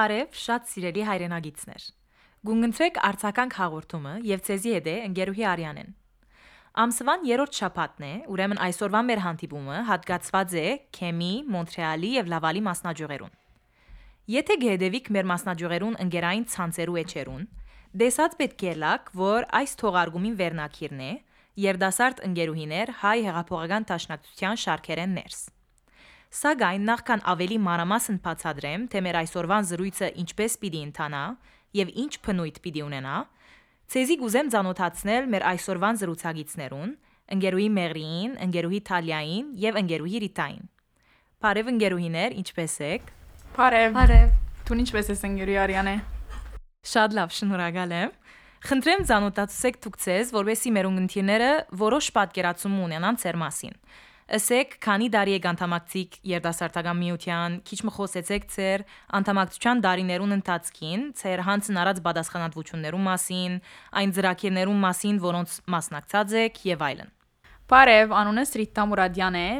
Բարև, շատ սիրելի հայրենագիտներ։ Գունգընտրեք արցական հաղորդումը եւ ցեզի հետ է ընկերուհի Արիանեն։ Ամսվան 3-րդ շաբաթն է, ուրեմն այսօրվա մեր հանդիպումը հատկացված է Քեմի, Մոնտրեալի եւ Լավալի մասնաճյուղերուն։ Եթե գեհդեվիկ մեր մասնաճյուղերուն ընկերային ցանցերու էջերուն, դեսած պետք է լակ, որ այս թողարկումին վերնակիրն է երդասարտ ընկերուհիներ հայ հեղափոխական տաշնակցության շարքերեն ներս։ Սակայն նախքան ավելի մանրամասն բացադրեմ, թե մեր այսօրվան զրույցը ինչպես պիտի ընթանա եւ ինչ փնույթ պիտի ունենա, ցեզի գուզեմ ցանոթացնել մեր այսօրվան զրուցակիցներուն, ընկերուհի Մեղրին, ընկերուհի Թալիային եւ ընկերուհի Ռիտային։ Բարև ընկերուհիներ, ինչպե՞ս եք։ Բարև։ Բարև։ Դու ինչպես ես ընկերուի Արիանե։ Շատ լավ, շնորհակալ եմ։ Խնդրեմ ցանոթացեք դուք ցեզ, որովհետեւ մեր ունգընտիրները որոշ պատկերացում ունենան ծեր մասին։ Ասեք, քանի տարի եք անդամակցիկ երդասարտական միության, քիչ մը խոսեցեք ծեր անդամակցության դարիներուն ընթացքին, ծեր հանցն արած բադասխանատվություններու մասին, այն ծրագիրներու մասին, որոնց մասնակցած եք եւ այլն։ Բարև, անունս Ռիտա Մուրադյան է,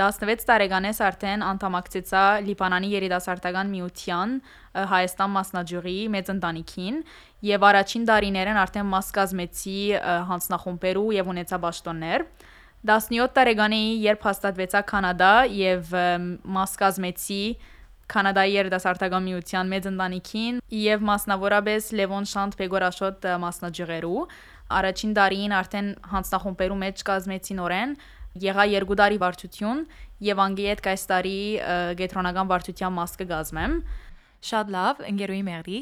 16 տարեկան ես արդեն անդամակցեցա Լիբանանի երիտասարդական միության Հայաստան մասնաճյուղի մեծ ընտանիքին եւ առաջին տարիներն արդեն մաս կազմեցի հանձնախումբերու եւ ունեցա ճաշտոններ։ 17 տարեկան էի, երբ հաստատվեցա Կանադա եւ մաս կազմեցի Կանադայի երիտասարդական միության մեծ ընտանիքին եւ մասնավորապես Լևոն Շանտ Պեգորաշոտ մասնաճյուղերու առաջին տարին արդեն հանձնախումբերու մեջ կազմեցի նորեն եղա երկու տարի վարչություն եւ անգեյետ կայս տարի գետրոնական վարչության մաս կգազմեմ Շատ լավ, ընկերուի մեղրի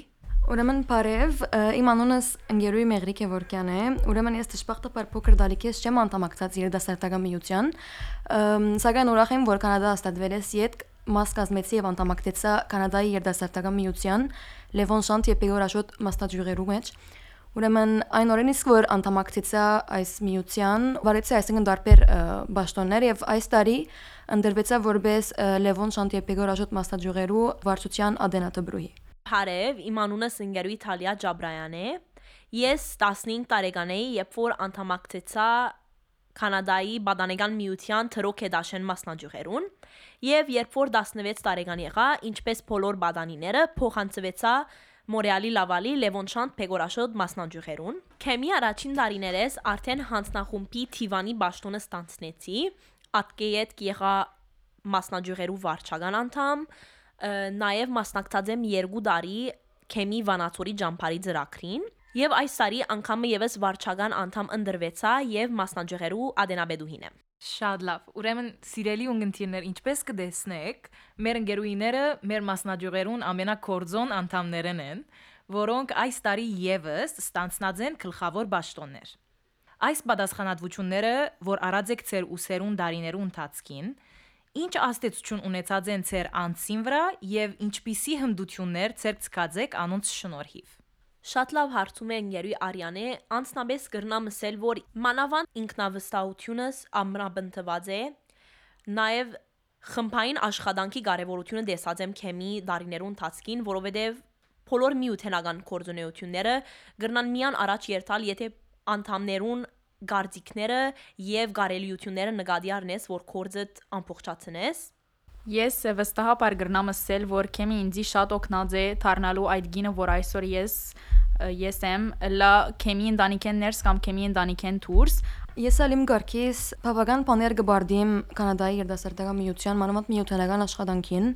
Ուրեմն բարև, իմ անունս Ընկերուի Մեղրիկ Եվորկյան է։ Ուրեմն ես դժբախտաբար փոքր դալիքես չեմ անդամակցած երիտասարդական միության, սակայն ուրախ եմ, որ Կանադա հաստատվել ես յետ մաս կազմեցի եւ անդամակցեցա Կանադայի երիտասարդական միության Լևոն Շանտ եւ Պեգոր Աշոտ մասնաճյուղերու մեջ։ Ուրեմն այն օրեն իսկ որ անդամակցեցա այս միության, վարեցի այսինքն դարբեր ճաշտոններ եւ այս տարի ընդրվեցա որպես Լևոն Շանտ եւ Պեգոր Աշոտ մասնաճյուղերու վարչության ադենատոբրուհի։ Հարև, իմ անունս Ինգերու Իտալիա Ջաբրայան է։ Ես 15 տարեկան էի, երբ որ անդամակցեցա Կանադայի Բադանեգան միության թրոք էդաշեն մասնաճյուղերուն եւ երբ որ 16 տարեկան եղա, ինչպես բոլոր բադանիները, փոխանցվեցա Մորեալի Լավալի Լևոն Շանտ Պեգորաշոտ մասնաճյուղերուն։ Քեմի առաջին տարիներես արդեն հանձնախումբի Թիվանի ճաշտոնը ստանցնեցի, ատկեյետ եղա մասնաճյուղերու վարչական անդամ, նաև մասնակցած եմ 2 տարի Քեմի Վանացորի ջամփարի ծրագրին եւ այս տարի անգամը եւս վարչական անդամ ընդրվեցա եւ մասնաճյուղերու ադենաբեդուհին եմ։ Շատ լավ։ Ուրեմն սիրելի ունգընտիրներ, ինչպես կդեսնեք, մեր ընկերուիները մեր մասնաճյուղերուն ամենակորձոն անդամներն են, որոնք այս տարի եւս ստանցնած են գլխավոր ճաշտոններ։ Այս պատասխանատվությունները, որ արած եք ծեր ուսերուն դարիներու ընթացքին, Ինչ աստեցություն ունեցած են ցեր անցին վրա եւ ինչպիսի հմդություններ ցեր ցկածեք անոնց շնորհիվ։ Շատ լավ հարցում է ընկերուի Արիանե, անցնաբես գրնամ ասել, որ մանավան ինքնավստահությունս ամրաբնթված է, նաև խմբային աշխատանքի կարևորությունը դեսած եմ քեմի դարիներու ընթացքին, որովհետև բոլոր միութենական կորձունեությունները գրնան միան առաջ երթալ, եթե անդամներուն գարձիկները եւ գարելիությունները նկատի առնես, որ կորձդ ամփոփչացնես։ Ես վստահաբար գրնամ ասել, որ քեմի ինձի շատ օգնած է դառնալու այդ գինը, որ այսօր ես ես եմ լա քեմի ընտանիքեն ներս կամ քեմի ընտանիքեն դուրս Ես ալիմ գարկիս բավական բաներ գբարդիմ Կանադայի երդասարտական միության մանավանդ միութենական աշխատանքին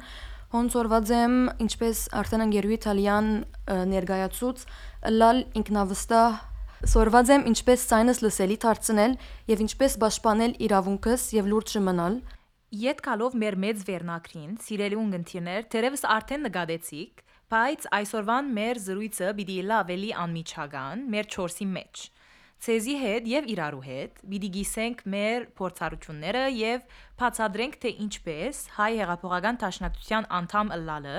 հոնցորված եմ ինչպես արդեն անգերուի Իտալիան ներգայացուց լալ ինքնավստահ Սորված եմ ինչպես ցայնս լսելի դարձնել եւ ինչպես պաշտպանել իրավունքս եւ լուրջ մնալ։ Ետ կալով մեր մեծ վերնակրին, սիրելի ունգընտիրներ, դերևս արդեն նկատեցիք, բայց այսօրվան մեր զրույցը պիտի լա ավելի անմիջական, մեր 4-ի մեջ։ Ցեզի հետ եւ իրարու հետ պիտի գիսենք մեր փորձառությունները եւ բացադրենք թե ինչպես հայ հեղափոխական տաշնակցության անդամ ըլլալը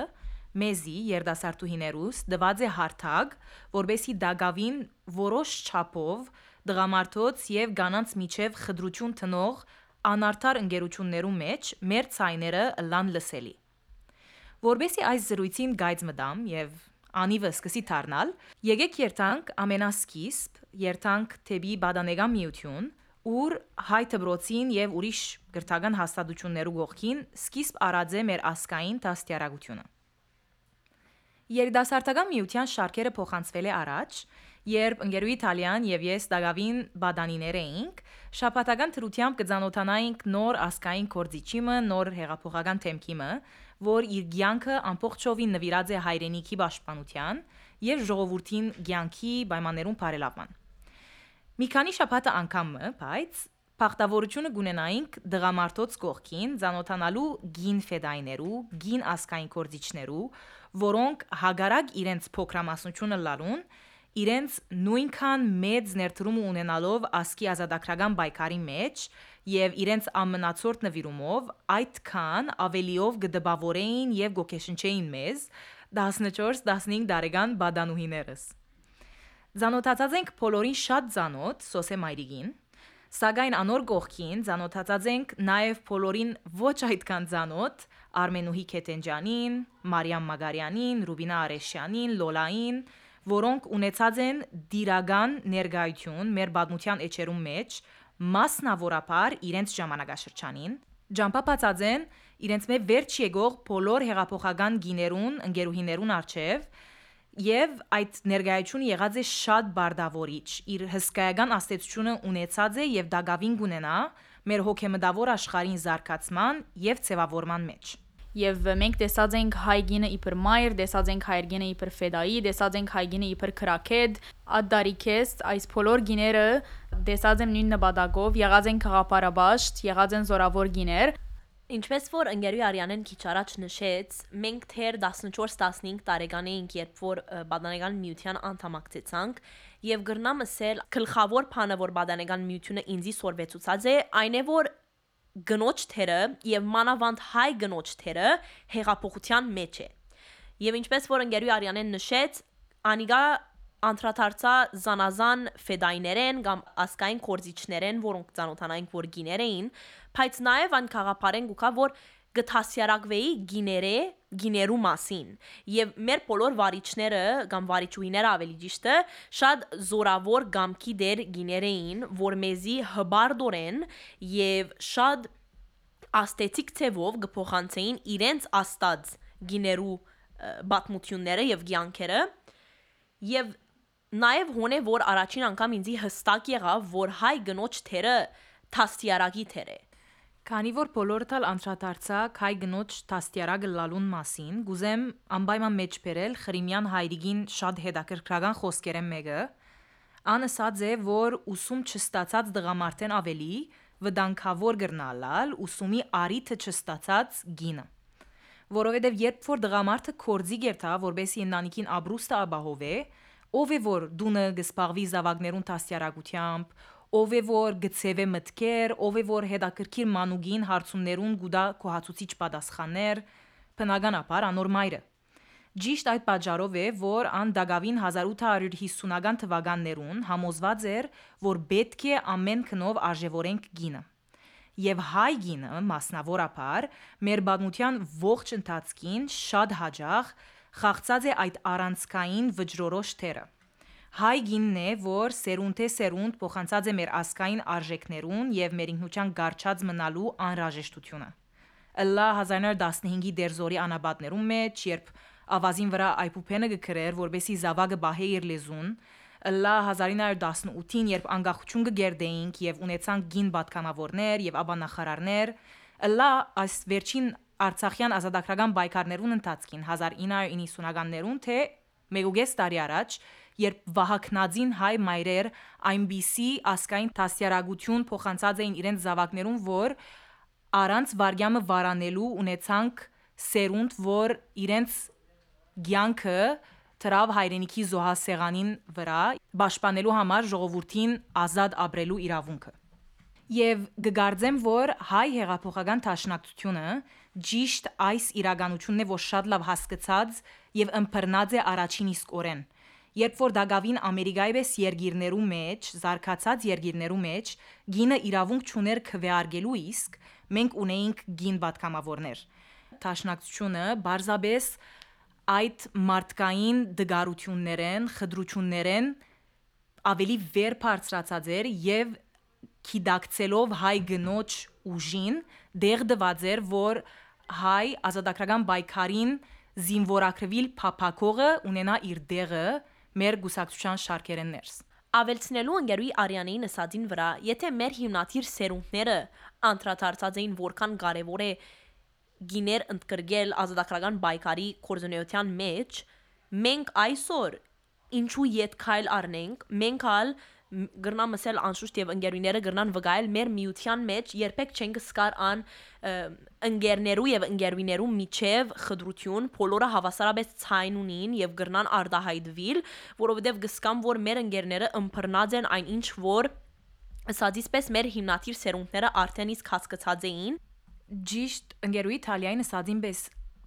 մեզի երդասարտուհիներուս դված է հարթակ, որբեսի դագավին որոշ չափով դղամարթոց եւ գանանց միջև խդրություն տնող անարդար ընկերություններու մեջ մեր ցայները լան լսելի։ Որբեսի այս զրույցին գայծ մտամ եւ անիվը սկսի դառնալ, եկեք երթանք ամենասկիզբ, երթանք թեպի բադանեգան միություն, ուր հայ դբրոցին եւ ուրիշ գրթական հաստատություններու գողքին սկիզբ արած է մեր ասկային դաստիարակությունը։ Երիտասարդական միության շարքերը փոխանցվել է առաջ, երբ ընկերուի Իտալիան եւ ես Դագավին բադանիներ էինք, շաբաթական թրությամբ կզանոթանայինք նոր ասկային կորձիչիմը, նոր հեղափոխական թեմքիմը, որ իր ցանկը ամբողջովին նվիրած է հայրենիքի պաշտպանության եւ ժողովրդին ցանկի պայմաններուն բարելավման։ Մի քանի շաբաթը անգամը, բայց Փախտավորությունը գունենայինք դղամարտոց կողքին ցանոթանալու գին ֆեդայներու, գին ասկային կորձիչներու, որոնք հագարակ իրենց փոքրամասնությունը լալուն, իրենց նույնքան մեծ ներդրում ունենալով ասկի ազատագրական պայքարի մեջ եւ իրենց ամնացորդ նվիրումով այդքան ավելիով գդբավորեին եւ գոքեշնչեին մեզ 14-15 տարեկան բադանուհիներս։ Զանոթացած ենք բոլորին շատ զանոթ Սոսե Մայրիգին, Սակայն անոր գողքին ցանոթացած ենք նաև բոլորին ոչ այդքան ցանոթ Արմենուհի Քեթենջանին, Մարիամ Մագարյանին, Ռուբինա Արեշյանին, Լոլային, որոնք ունեցած են դիրական ներկայություն մեր բադմության էջերում մեջ, մասնավորապես իրենց ժամանակաշրջանին, ջամփապացած են իրենց մեջ վերջ եղող բոլոր հեղափոխական գիներուն, ընկերուհիներուն արչև Եվ այդ ներգայությունը եղած է շատ բարդավորիչ։ Իր հսկայական աստեցությունը ունեցած է եւ դագավին գունենա մեր հոգեմտավոր աշխարհին զարգացման եւ ցևավորման մեջ։ Եվ մենք տեսած ենք հայգինը իբր մայր, տեսած ենք հայրգինը իբր ֆեդայի, տեսած ենք հայգինը իբր քրակեդ, ադարիքես, այս բոլոր գիները տեսած եմ նույն նպատակով, եղած են խաղապարաբաշտ, եղած են զորավոր գիներ, Ինչպես որ ընկերուի Արյանեն քիչ առաջ նշեց, մենք թեր 14-15 տարեկան էինք, երբ որ բադանեգան միության անդամակցեցանք, եւ գրնամ ասել գլխավոր բանը, որ բադանեգան միությունը ինձի սորվեցուցած է, այն է որ գնոջ թերը եւ մանավանդ հայ գնոջ թերը հեղափոխության մեջ է։ Եվ ինչպես որ ընկերուի Արյանեն նշեց, անիգա անդրադարձա զանազան ֆեդայներեն կամ ասկային կորզիչներեն, որոնք ցանոթանային որ գիներ էին, բայց նաև այն խաղապարեն գուկա որ գտասյարակվեի գիները գիներու մասին եւ մեր բոլոր վարիչները կամ վարիչուհիները ավելի ճիշտ է շատ զորավոր գամքի դեր գիներեին որ մեզի հբարդորեն եւ շատ աստետիկ ցևով գփոխանցեին իրենց աստած գիներու բաթմությունները եւ ցանկերը եւ Նաև հոնե որ առաջին անգամ ինձի հստակ եղավ, որ հայ գնոջ թերը թաստիարակի թեր է։ Քանի որ բոլորդ ալ անդրադարձակ հայ գնոջ թաստիարակը լալուն մասին, գուզեմ անպայման մեջ բերել Խրիմյան հայրիկին շատ հետաքրքրական խոսքերեն մեկը, անըսած է, որ ուսում չստացած դղամարդեն ավելի վտանգավոր գրնալալ ուսումի արիթը չստացած գինը որովհետև երբ որ դղամարդը կորձի գերտա, որբեսի ընտանիքին աբրուստը ապահովե, ով է որ դունը գսպաղվի զավակներուն տասյարակությամբ, ով է որ գցև է մտքեր, ով է որ հետաքրքիր մանուկին հարցումներուն գուտա կոհացուցիչ պատասխաններ, բնականաբար անոր մայրը։ Ճիշտ այդ պատճառով է, որ ան Դագավին 1850-ական թվականներուն համոզված էր, որ պետք է ամեն քնով արժևորենք գինը։ Եվ հայ գինը մասնավորապես մեր բանության ողջ ընթացքին շատ հաջող խաղցած է այդ առանցքային վճռորոշ թերը։ Հայ գինն է, որ սերունդե սերունդ փոխանցած է մեր ասկային արժեքներուն եւ մեր ինքնության գարչած մնալու անհրաժեշտությունը։ Ըլլա 1915-ի դերզորի անաբատներում մեջ, երբ ավազին վրա այփուփենը գկրեր, որբեսի զավակը բահե իր լեզուն, ըլլա 1918-ին, երբ անկախություն կգերդեինք եւ ունեցանք գին պատկանավորներ եւ աբանախարարներ, ըլլա այս վերջին Արցախյան ազատագրական պայքարներուն ընթացքին 1990-ականներուն թե մեգուգես տարի առաջ, երբ Վահակնաձին հայ մայրեր այնբիսի ասկային դասյարագություն փոխանցած էին իրենց զավակներուն, որ առանց վարյամը վարանելու ունեցանք սերունդ, որ իրենց ցանկը տրավ հայրենիքի զոհասեղանին վրա պաշտպանելու համար ժողովրդին ազատ ապրելու իրավունքը։ Եվ գգարձեմ, որ հայ հեղափոխական ճաշնակցությունը ճիշտ այս իրականությունն է, որ շատ լավ հասկացած եւ ըմբռնած է առաջին իսկ օրեն, Երբ որ Դագավին Ամերիկայի պես երգիրներու մեջ, զարգացած երգիրներու մեջ գինը իրավունք չուներ քվեարկելու իսկ մենք ունեինք գին պատկամավորներ։ Տաշնակցությունը բարձաբես այդ մարդկային դգարություններեն, խդրություններեն ավելի վեր բարձրացած էր եւ քիդակցելով հայ գնոջ ուժին դեղ դված էր որ հայ ազատագրական բայկարին զինվորակրվիլ փափակողը ունենա իր դեղը մեր գուսակցության շարքերեն ներս։ Ավելցնելու ընկերուի Արիանեի նսածին վրա, եթե մեր հիմնադիր սերունդները անդրադարձած էին որքան կարևոր է գիներ ընդգրկել ազատագրական բայկարի կորզունեության մեջ, մենք այսօր ինչու յետքայլ առնենք, մենք ալ գրնամ ասել անշուշտ եւ ընկերուները գրնան վկայել մեր միության մեջ երբեք չենք սկար ան ընկերներու եւ ընկերուներու միջև խդրություն բոլորը հավասարապես ցայն ունին եւ գրնան արդահայտվիլ որովհետեւ գսկամ որ մեր ընկերները ըմբռնած են այն ինչ որ ասածիսպես մեր հիմնադիր սերունդները արդեն իսկ հասկացած էին Ճիշտ ընկերուի Իտալիայի նսածին պես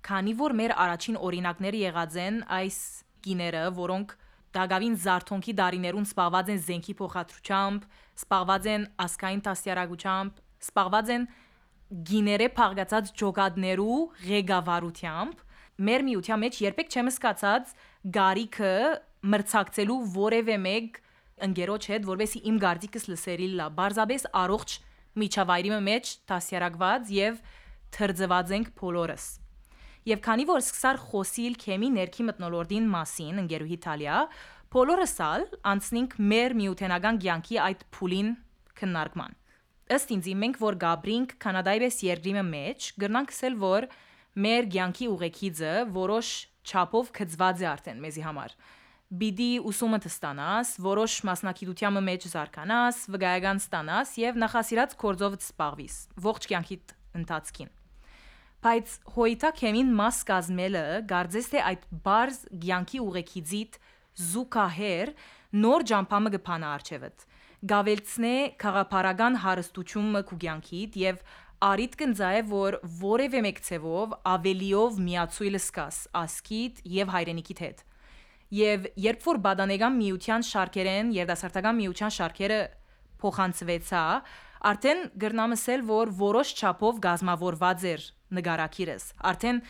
քանի որ մեր առաջին օրինակները եղած են այս գիները, որոնք Դագավին Զարթոնքի դարիներուն սպառված են զենքի փոխադրությամբ, սպառված են ասկային տասյարակությամբ, սպառված են գիները փաղկացած ջոկատներու ղեկավարությամբ։ Մեր միության մեջ երբեք չեմ սկացած գարիքը մրցակցելու որևէ մեկ ընկերոջ հետ, որովհետեւ իմ գարտիկս լսերի լա, բարձաբես առողջ միջավայրի մեջ տասյարակված եւ թրձված ենք բոլորս։ Եվ քանի որ սկսար խոսիլ քեմի ներքի մտնոլորտին մասին ընկերուհի Իտալիա, բոլորս ալ անցնենք մեր միութենական ցանկի այդ փուլին քննարկման։ Ըստ ինձի մենք որ գաբրինք կանադայի պես երկրի մեջ, գրնանք ասել որ մեր ցանկի ուղեկիցը որոշ չափով կծված է արդեն մեզի համար։ Բիդի ուսումը ստանաս, որոշ մասնակցության մեջ զարգանաս, վկայական ստանաս եւ նախասիրած կորձով զբաղվիս ողջ կյանքիդ ընթացքին։ Բայց հոյտա քեմին մաս կազմելը գարձես թե այդ բարձ ցանկի ուղեկիցիտ զուկահեր նոր ջամփամը կփանա արչեվդ գավելցնե խաղապարական հարստությունը քու ցանկիդ եւ արիտ կնձայ որ որևէ մեկ ցևով ավելիով միացույլ սկաս ասկիտ եւ հայրենիքիդ հետ եւ երբ որ բադանեգան միության շարքերեն երդասարտական միության շարքերը փոխանցվեցա արդեն գրնամսել որ որոշ չափով գազմավորված էր նգարակիրս։ Արդեն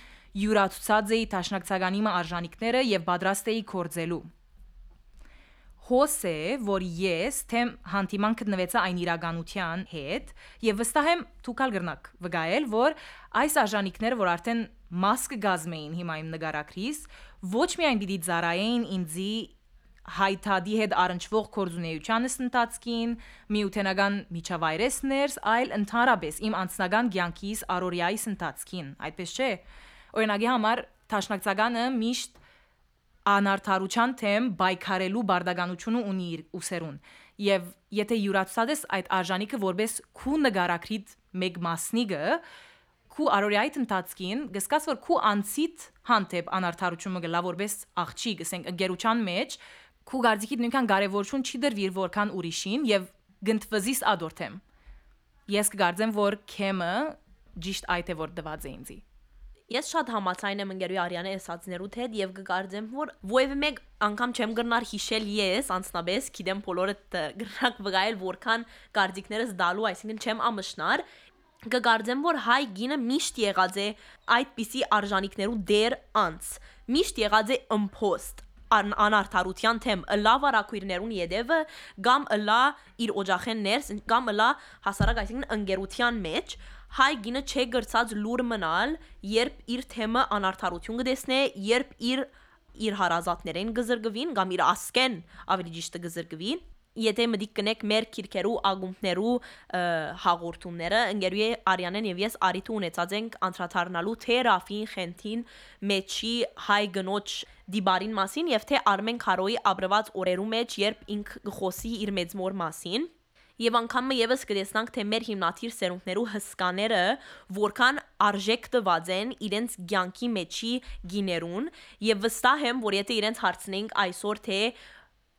յուրացուցած էի տաշնակցագանի արժանինքները եւ պատրաստ էի կորձելու։ Հոսե, որ ես թեմ հանդիման գտնվեցա այն իրականության հետ եւ վստահ եմ դուքալ գրնակ վգայել, որ այս արժանինքները, որ արդեն մաս կգազմեին հիմա իմ նկարակրիս, ոչ միայն պիտի ծարայեին ինձի հայտադի հետ առնչվող կորզունեությանս ընթացքին, միութենական միջավայրես ներս, այլ ընդհանրապես իմ անձնական ցանկիս առօրյայիս ընթացքին, այդպես չէ։ Օրինակի համար Տաշնակցականը միշտ անարթարության թեմ բայկարելու բարդականությունը ունի իր ուսերուն եւ եթե յուրացած այդ արժանինքը որպես քու նկարակրիտ մեկ մասնիկը քու առօրյայի ընթացքին գսկաս որ քու անցիտ հանդեպ անարթարությունը գլա որպես աղջի գսենք ընկերության մեջ քու գարձիկի նույնքան կարևորություն չի դրվիր որքան ուրիշին եւ գնտվզիս ադորթեմ ես կգարձեմ որ քեմը ճիշտ այդ է որ դված է ինձի Ես շատ համացայն եմ ընկերուի Արիանը ասածներուդ հետ եւ կգարձեմ որ ովևէ մեկ անգամ չեմ գրնար հիշել ես անցնաբես գիտեմ բոլորը գրնակ վգայել որքան գարձիկներս դալու այսինքն չեմ ամշնար կգարձեմ որ հայ գինը միշտ եղած է այդպիսի արժանինքներու դեր անց միշտ եղած է ըմփոստ ան, անարթարության թեմ լա վարակույրներուն յետևը կամ լա իր օջախեն ներս կամ լա հասարակ այսինքն ընկերության մեջ հայ գինը չէ գրծած լուր մնալ երբ իր թեմը անարթարություն կդեսնե երբ իր իր հարազատներեն գզրգվին կամ իր ասկեն ավելի ճիշտ գզրգվին եթե մտիկ կնեք մեր քիրքերու ագումբներու հաղորդումները ընկերուի Արիանեն եւ ես արիթ ունեցած ենք անդրադառնալու թե Ռաֆին Խենթին մեջի հայ գնոջ դիբարին մասին եւ թե Արմեն Քարոյի ապրված օրերու մեջ երբ ինք խոսի իր մեծ մոր մասին Եվ անգամը եւս կտեսնանք, թե մեր հիմնադիր սերունդներու հսկաները որքան արժեք տված են իրենց ցանկի մեջի գիներուն եւ վստահ եմ, որ եթե իրենց հարցնենք այսօր թե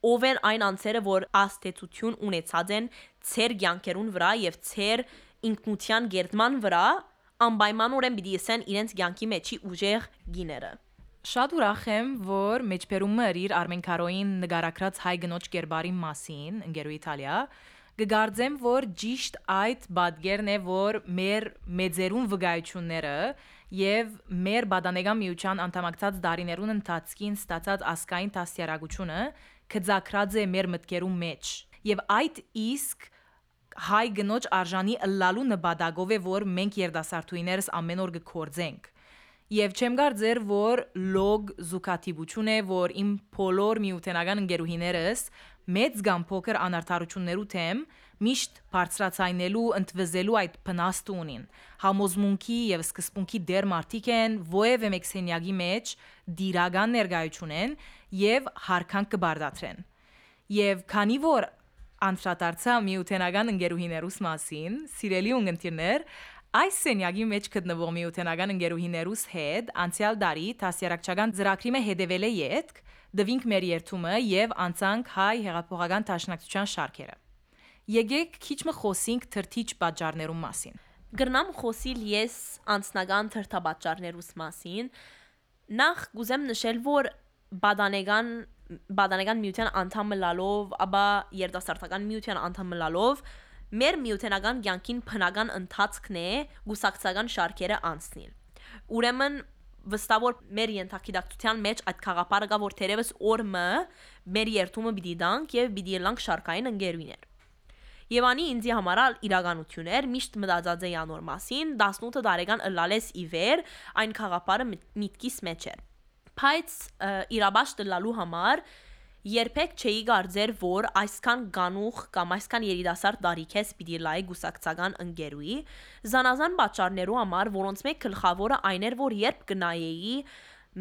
ով են այն անձերը, որ աստեցություն ունեցած են ցեր ցանկերուն վրա եւ ցեր ինքնության գերդման վրա, անպայմանորեն պիտի ասեն իրենց ցանկի մեջի ուժեղ գիները։ Շատ ուրախ եմ, որ մեջբերումը իր Արմեն Կարոյին նկարագրած հայ գնոջ կերբարի մասին ընկերու Իտալիա գգարձեմ, որ ճիշտ այդ բադգերն է, որ մեր մեծերուն վկայությունները եւ մեր բադանեգա միության անդամակցած դարիներուն ընթացքին ստացած ասկային դասյարակությունը կձակրած է մեր մտքերու մեջ եւ այդ իսկ հայ գնոջ արժանի լալու նպատակով է որ մենք երդասարտուիներս ամեն օր գործենք Եվ չեմ կարծեր, որ լոգ զուգատիպություն է, որ իմ բոլոր միութենական ընկերուհիներս մեծ կամ փոքր անարթարություններու թեմ միշտ բարձրացնելու ընդվզելու այդ փնաստը ունին։ Համոզմունքի եւ սկզբունքի դեր մարդիկ են, ովևէ մեկ սենյակի մեջ դիրական ներկայություն են եւ հարքանք կբարդացրեն։ Եվ քանի որ անդրադարձա միութենական ընկերուհիներուս մասին, սիրելի ունգընտիրներ, Այս սենյակի մեջ գտնվող միութենական ընկերուհիներուս հետ անցյալ տարի տասյարակչական ծրագրի մե հետևել է յետք, դվինք մեր երթումը եւ անցանք հայ հեղափոխական տաշնակցության շարքերը։ Եկեք քիչ մը խոսենք թրթիչ պատճառներու մասին։ Գրնամ խոսիլ ես անձնական թրթաբաճարներուս մասին։ Նախ գուզեմ նշել, որ բադանեգան բադանեգան միության անդամը լալով, ապա երիտասարդական միության անդամը լալով մեր միութենական կյանքին բնական ընթացքն է գուսակցական շարքերը անցնել։ Ուրեմն վստահ մեր ենթակիդակցության մեջ այդ խաղապարը կա որ թերևս օրը մեր երթումը պիտի դանք եւ պիտի լանք շարքային ընկերուներ։ Եվ անի ինձի համարալ իրականություն էր, միշտ մտածած էի անոր մասին, 18 տարեկան ըլալես ի վեր, այն խաղապարը միտքիս մեջ էր։ Բայց իրաբաշտ լալու համար Երբեք չէի կարծեր, որ այսքան գանուխ կամ այսքան երիտասարդ տարիքես պիտի լայ գուսակցական ընկերուի, զանազան պատճառներու համար, որոնց մեկ գլխավորը այն էր, որ երբ գնայեի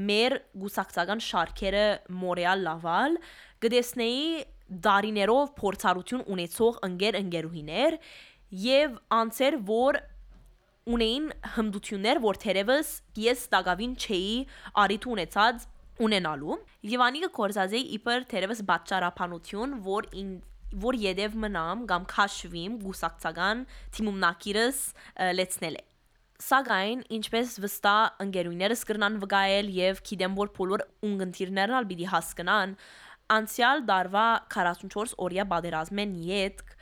մեր գուսակցական շարքերը Մորեալ լավալ, գտեսնեի դարիներով փորձառություն ունեցող ընկեր ընկերուհիներ եւ անցեր, որ ունեին հմդություններ, որ թերևս ես տակավին չէի արիտ ունեցած ունենալու։ Եվ անիկը կորզազեի իբր թերևս բաճարապանություն, որ ին որ յետև մնամ կամ քաշվիմ գուսակցական թիմումնակիրս լեցնել է։ Սակայն ինչպես վստահ ընկերուներս կրնան վկայել եւ գիտեմ որ բոլոր ունգընտիրներն ալ պիտի հասկանան անցյալ դարվա 44 օրյա բادرազմեն յետք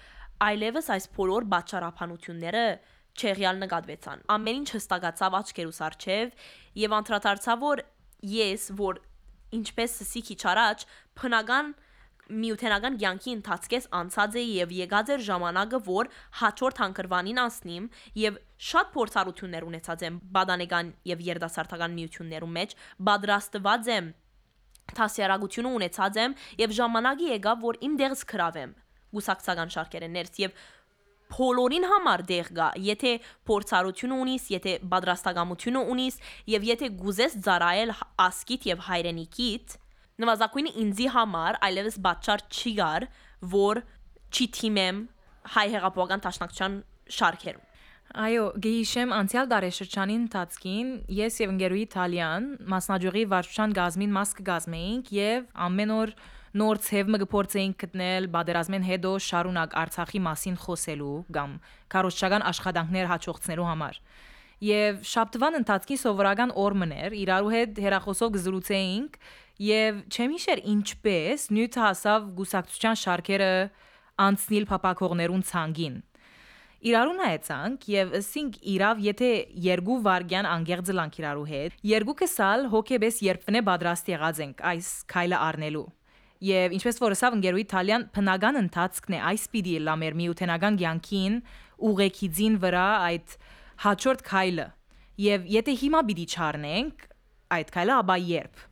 այլևս այս բոլոր բաճարապանությունները չեղյալ նկատվեցան ամեն ինչ հստակացավ աչքերուս արչև եւ անդրադարձավ որ ես որ ինչպես սի քիչ առաջ փնական միութենական ցանկի ընթացքես անցած է եւ եկած էր ժամանակը որ հաջորդ հանգրվանին անցնիմ եւ շատ փորձառություններ ունեցած եմ բադանեգան եւ երդասարտական միություններում մեջ պատրաստված եմ տասյարագությունը ունեցած եմ եւ ժամանակի եկավ որ իմ դեղս քրավեմ գուսակցական շարքերը ներս եւ բոլորին համար դեղ գա, եթե փորձառություն ունիս, եթե պատրաստակամություն ունիս եւ եթե գուզես ծառայել ասկիտ եւ հայրենիքիդ, նվազագույնը ինձի համար այլևս բաճար չի գար, որ չի թիմեմ հայ հեղափոխական տաշնակցության շարքերում։ Այո, գեհիշեմ անցյալ դարաշրջանի ընթացքին ես եւ ընկերուհի Իտալիան մասնաճյուղի վարչության գազմին մաս կգազմեինք եւ ամեն օր նոր ցևը գործեինք գտնել բادرազմեն հետո շարունակ Արցախի մասին խոսելու կամ քարոշչական աշխատանքներ հաջողցնելու համար։ Եվ շաբթվան ընթացքի սովորական օրմներ իրարու հետ հերախոսով գզրուցեինք եւ չեմ հիշեր ինչպես նյութ հասավ գուսակցության շարքերը անցնիլ փապակողներուն ցանգին։ Իրարուն այցանք եւ ասինք իրավ եթե երկու վարգյան անգեղծ լանք իրարու հետ, երկու կսալ հոգեբես երբնե պատրաստ եղած ենք այս քայլը առնելու։ Եվ ինչպես որ ասավ ընկերուի Իտալիան բնական ընթացքն է. Այս պիտի լա մեր միութենական ցանկին ուղեկիցին վրա այդ հաջորդ քայլը։ Եվ եթե հիմա պիտի չառնենք այդ քայլը, ապա երբ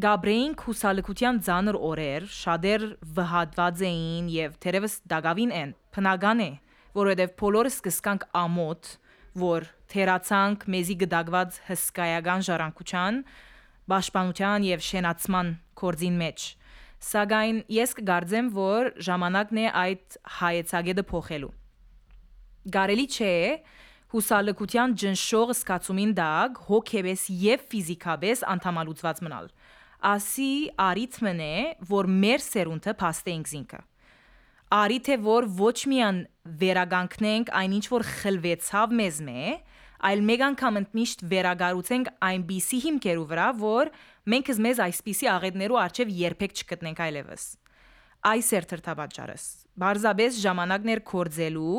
Գաբրեին քուսալկության ցաներ օրեր շատեր վհատված էին եւ թերևս դակավին են բնական է որովհետեւ բոլորս կսկանք ամոթ որ թերացանք մեզի գդակված հսկայական ժառանգության պաշտպանության եւ շենացման կորձին մեջ Սակայն ես կգարձեմ, որ ժամանակն է այդ հայեցագետը փոխելու։ Գարելի չէ հուսալկության ջնշող սկացումին դակ հոգեբես եւ ֆիզիկաբես անդամալուծված մնալ։ Ասի արիթմն է, որ մեր սերունդը փաստենք զինքը։ Արիթ է, որ ոչ միան վերագանքնենք այնինչ որ խլվեցավ մեզ մե, այլ մեկ անգամ ընդմիշտ վերագառուցենք այնպիսի հիմքերու վրա, որ մենք մեզ այսպիսի աղետներու արչև երբեք չգտնենք այլևս։ Այս էր թրթաբաճարս։ Բարձաբես ժամանակներ կորձելու,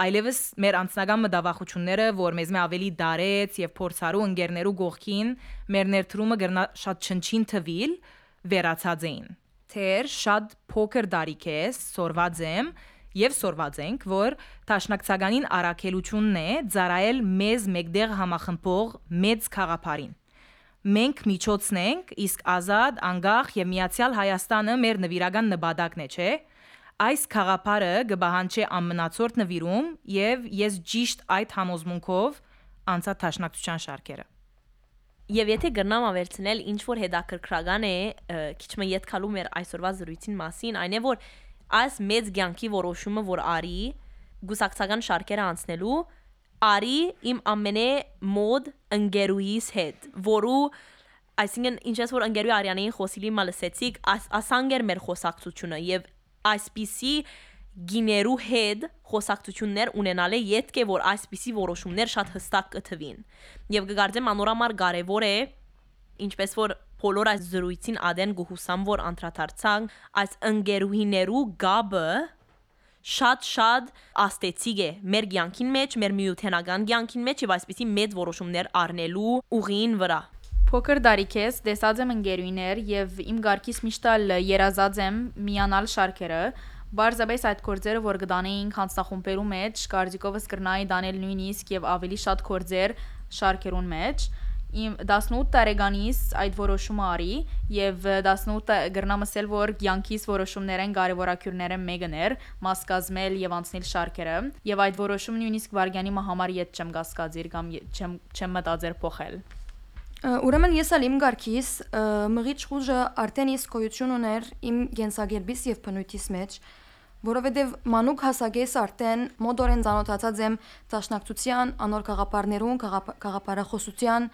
այլևս մեր անձնական մտավախությունները, որ մեզ մե ավելի դարեց եւ փորձարու ընկերներու գողքին, մեր ներդրումը գրնա շատ չնչին թվիլ, վերացած էին։ Թեր շատ փոքր դարիք է, սորված եմ Եվ սորված ենք, որ Տաշնակցականին առաքելությունն է ծարայել մեզ մեկդեղ համախմբող մեծ խաղապարին։ Մենք միջոցն ենք, իսկ ազատ, անկախ եւ միացյալ Հայաստանը մեր նվիրական նպատակն է, չէ՞։ Այս խաղապարը կբահանչի ամնացորդ նվիրում եւ ես ճիշտ այդ համոզմունքով անցա Տաշնակցության շարքերը։ Եվ եթե գրնամ ավերցնել ինչ որ հետաքրքրական է քիչ մը յետքալու մեր այսօրվա զրույցին մասին, այն է որ այս մեծ ցանկի որոշումը, որ արի գուսակցական շարքերը անցնելու, արի իմ ամենե մոդ ընկերուհիս հետ, որու այսինքն ինչպես որ ընկերուի Արյանեին խոսիլի մալսեցիք, ասանգեր մեր խոսակցությունը եւ այսպիսի գիներու հետ խոսակցություններ ունենալը յետք է որ այսպիսի որոշումներ շատ հստակ կթվին եւ կգարձեմ անորամար կարեւոր է ինչպես որ բոլոր այս զրույցին ադեն գուհուսամ որ անդրադարձան այս ընկերուհիներու գաբը շատ-շատ աստեցիկ է մեր ցանկին մեջ, մեր միութենական ցանկին մեջ եւ այսպիսի մեծ որոշումներ առնելու ուղին վրա։ Փոքր դարիքես տեսած եմ ընկերուիներ եւ իմ ղարքից միշտ երազած եմ միանալ շարքերը, Բարձաբես այդ կորձերը, որ կդանեինք հանցախումբերու մեջ, կարծիքովս կրնայի դանել նույնիսկ եւ ավելի շատ կորձեր շարքերուն մեջ իմ 18 տարեկանից այդ որոշումը արի եւ 18 գրնամ ասել որ ցանկիս որոշումներեն կարևորակյուրները մեկն էր մաս կազմել եւ անցնել շարքերը եւ այդ որոշումը նույնիսկ վարգյանի համար իդ չեմ գասկածիր կամ չեմ չեմ մտածեր փոխել Ուրեմն ես ալ իմ ղարքիս մղիչ խուժը արդեն իսկ գոյություն ուներ իմ գենսագերբիս եւ բնույթիս մեջ որովհետև մանուկ հասակես արդեն մոդորեն ցանոթացած եմ ճաշնակցության, անոր խաղապարներուն, խաղապարախոսության,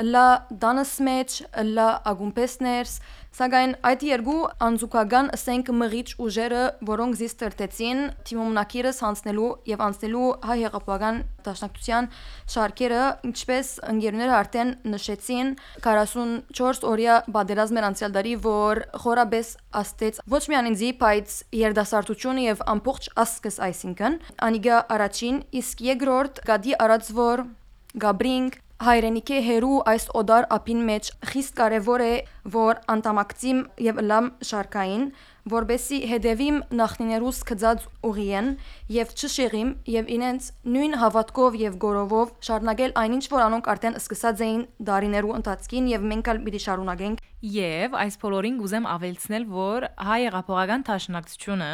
լա դանս մեջ, լա ագումպեսներս, սակայն այդ երկու անձուկական ասենք մղիչ ուժերը, որոնք զիստերտեցին թիմոմնակիրս հանցնելու եւ անցնելու հայ հեղափոխական դաշնակցության շարքերը, ինչպես ընկերները արդեն նշեցին, 44 օրյա բادرազմն անցյալ դարի, որ խորաբես աստեց ոչ միայն ինձ, բայց երդասարտությունը եւ ամբողջ ասկս այսինքն, անիգա առաջին, իսկ երկրորդ գադի արածվոր Գաբրինգ հայրենիքի հերու այս օդար ապին մեջ խիստ կարևոր է որ անտամակցիմ եւ լամ շարքային որբեսի հետևիմ նախնիներուս կծած ուղիեն եւ չշեղիմ եւ ինենց նույն հավատքով եւ գորովով շարունակել այնինչ որ անոնք արդեն սկսած էին դարիներու ընթացքին եւ մենք ալ պիտի շարունակենք եւ այս բոլորին գուզեմ ավելցնել որ հայ հեղափոխական տաշնակցությունը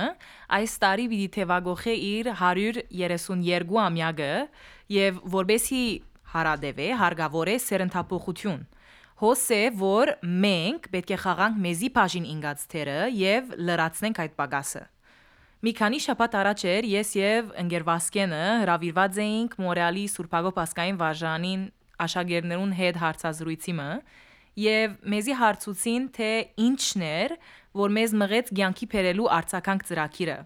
այս տարի պիտի թևագողե իր 132 ամյակը եւ որբեսի հարադեվ է, հարգավոր է սերընթափոխություն։ Հոս է, որ մենք պետք է խաղանք մեզի բաժին ինգած թերը եւ լրացնենք այդ պակասը։ Մի քանի շաբաթ առաջ էր ես եւ ընկերվասկենը հravirված էինք Մորեալի Սուրբագո Պասկային վարժանին աշակերտներուն հետ հարցազրույցիմը եւ մեզի հարցուցին թե ինչն էր, որ մեզ մղեց ցանկի փերելու արցականք ծրակիրը։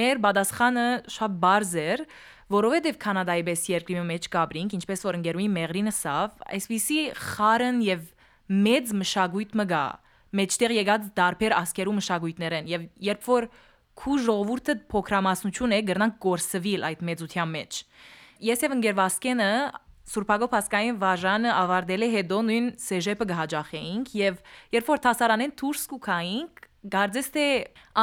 Մեր բադասխանը շատ բարձ էր, որովհետև Կանադայի բես երկրի մեջ գաբրինք, ինչպես որ ընկերուի մեղրինը սավ, այսպիսի խարն եւ մեծ մշակույթ մգա, մեջտեղ եկած դարբեր ասկերու մշակույթներեն եւ երբ որ քու ժողովուրդը փոքրամասնություն է գրնանք կորսվիլ այդ մեծության մեջ։ Ես եւ ընկերվասկենը Սուրբագո Պասկային վաժանը ավարտել է հետո նույն սեժեպը գահաջախեինք եւ երբ որ տասարանեն դուրս կուքայինք, գարձես թե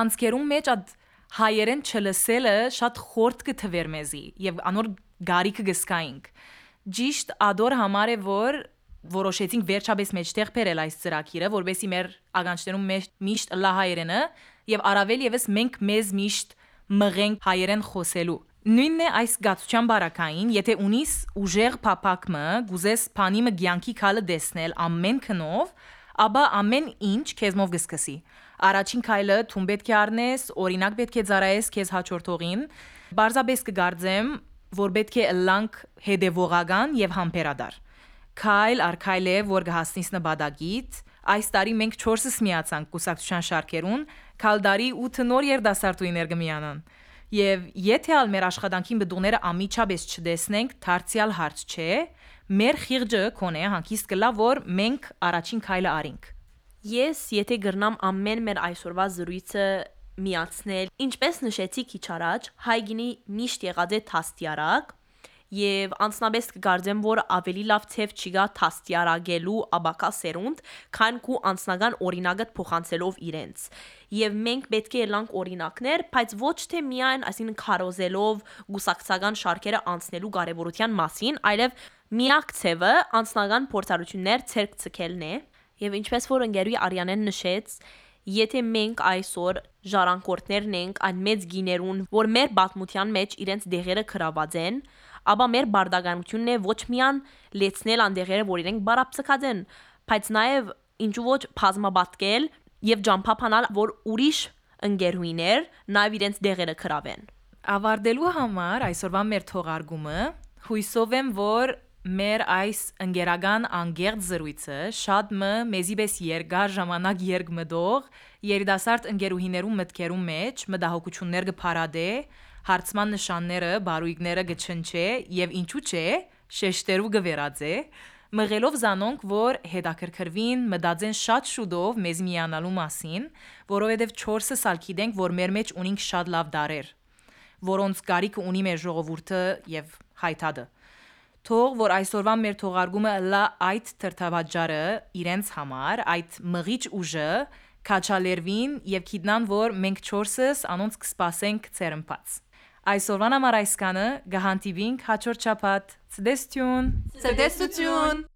անցկերում մեջ այդ հայերեն չլսելը շատ խորտ կթվեր մեզի եւ անոր գարիքը գսկայինք ճիշտ ադոր համար է որ որոշեցինք վերջապես մեջտեղ բերել այս ծրագիրը որովհետեւ մեր ագանչներում միշտ լա հայերենը եւ առավել եւս մենք մեզ միշտ մղենք հայերեն խոսելու Նույնն է այս գացության բարակային, եթե ունիս ուժեղ փապակմը, գուզես փանիմը ցանկի քալը դեսնել ամեն քնով, ապա ամեն ինչ քեզմով գսկսի։ Առաջին քայլը թուն պետք է առնես, օրինակ պետք է ծարայես քեզ հաջորդողին։ Բարձաբես կգարձեմ, որ պետք է լանք հետևողական եւ համբերադար։ Քայլ առ քայլ է, որ կհասնիս նպատակից։ Այս տարի մենք 4-ս միացանք կուսակցության շարքերուն, քալդարի 8 նոր երդասարտուիներ կմիանան։ Եվ եթե ալ մեր աշխատանքին բդուները ամիջապես չդեսնենք, դարձյալ հարց չէ, մեր խիղճը կոնե հանկիստ կլա, որ մենք առաջին քայլը արինք։ Ես, եթե գրնամ ամեն մեր այսօրվա զրույցը միացնել, ինչպես նշեցի քիչ առաջ, հայգինի միշտ եղած է թաստիարակ, եւ անցնաբես կգարձեմ որ ավելի լավ թեվ չի գա թաստիարակելու աբակա սերունդ քան քու անձնական օրինակը փոխանցելով իրենց եւ մենք պետք է ելանք օրինակներ բայց ոչ թե միայն այսինքն քարոզելով գուսակցական շարքերը անցնելու կարեւորության մասին այլև միակ ցևը անձնական փորձառություններ ցերկ ցկելն է եւ ինչպես որ ընկերուի Արիանեն նշեց Եթե մենք այսօր ժառանգորդներն ենք այն մեծ գիներուն, որ մեր պատմության մեջ իրենց դեղերը գրաված են, ապա մեր բարդականությունն է ոչ միան լեցնել անդեղերը, որ իրենք բարապսկած են, բայց նաև ինչու ոչ բազմապատկել եւ ջամփափանալ, որ ուրիշ ընկերուիներ նաև իրենց դեղերը գրավեն։ Ավարտելու համար այսօրվա մեր թողարկումը հույսով եմ, որ մեր այս ընկերական անգերտ զրույցը շատ մը մեզիբես երկար ժամանակ երգմդող երիտասարդ ընկերուհիներու մտքերու մեջ մտահոգություններ կփարադե հարցման նշանները բարույկները գչնչե եւ ինչու՞ չէ շեշտերու կվերածե մղելով զանոնք, որ հետաքրքրվին, մտածեն շատ շուտով մեզ միանալու մասին, որովհետև 4-ը սալ գիտենք, որ մեր մեջ ունենք շատ լավ դարեր, որոնց կարիք ունի մեր ժողովուրդը եւ հայտադը։ Թող որ այսօրվա մեր թողարկումը լա այդ թրթավաճարը իրենց համար, այդ մղիչ ուժը քաչալերվին եւ գիտնան որ մենք 4-ս անոնց կսպասենք ցերմփած։ Այսօրվան համար այսքանը գահանտիվինք հաջորդ շաբաթ։ Ցդեստյուն։ Ցտեսություն։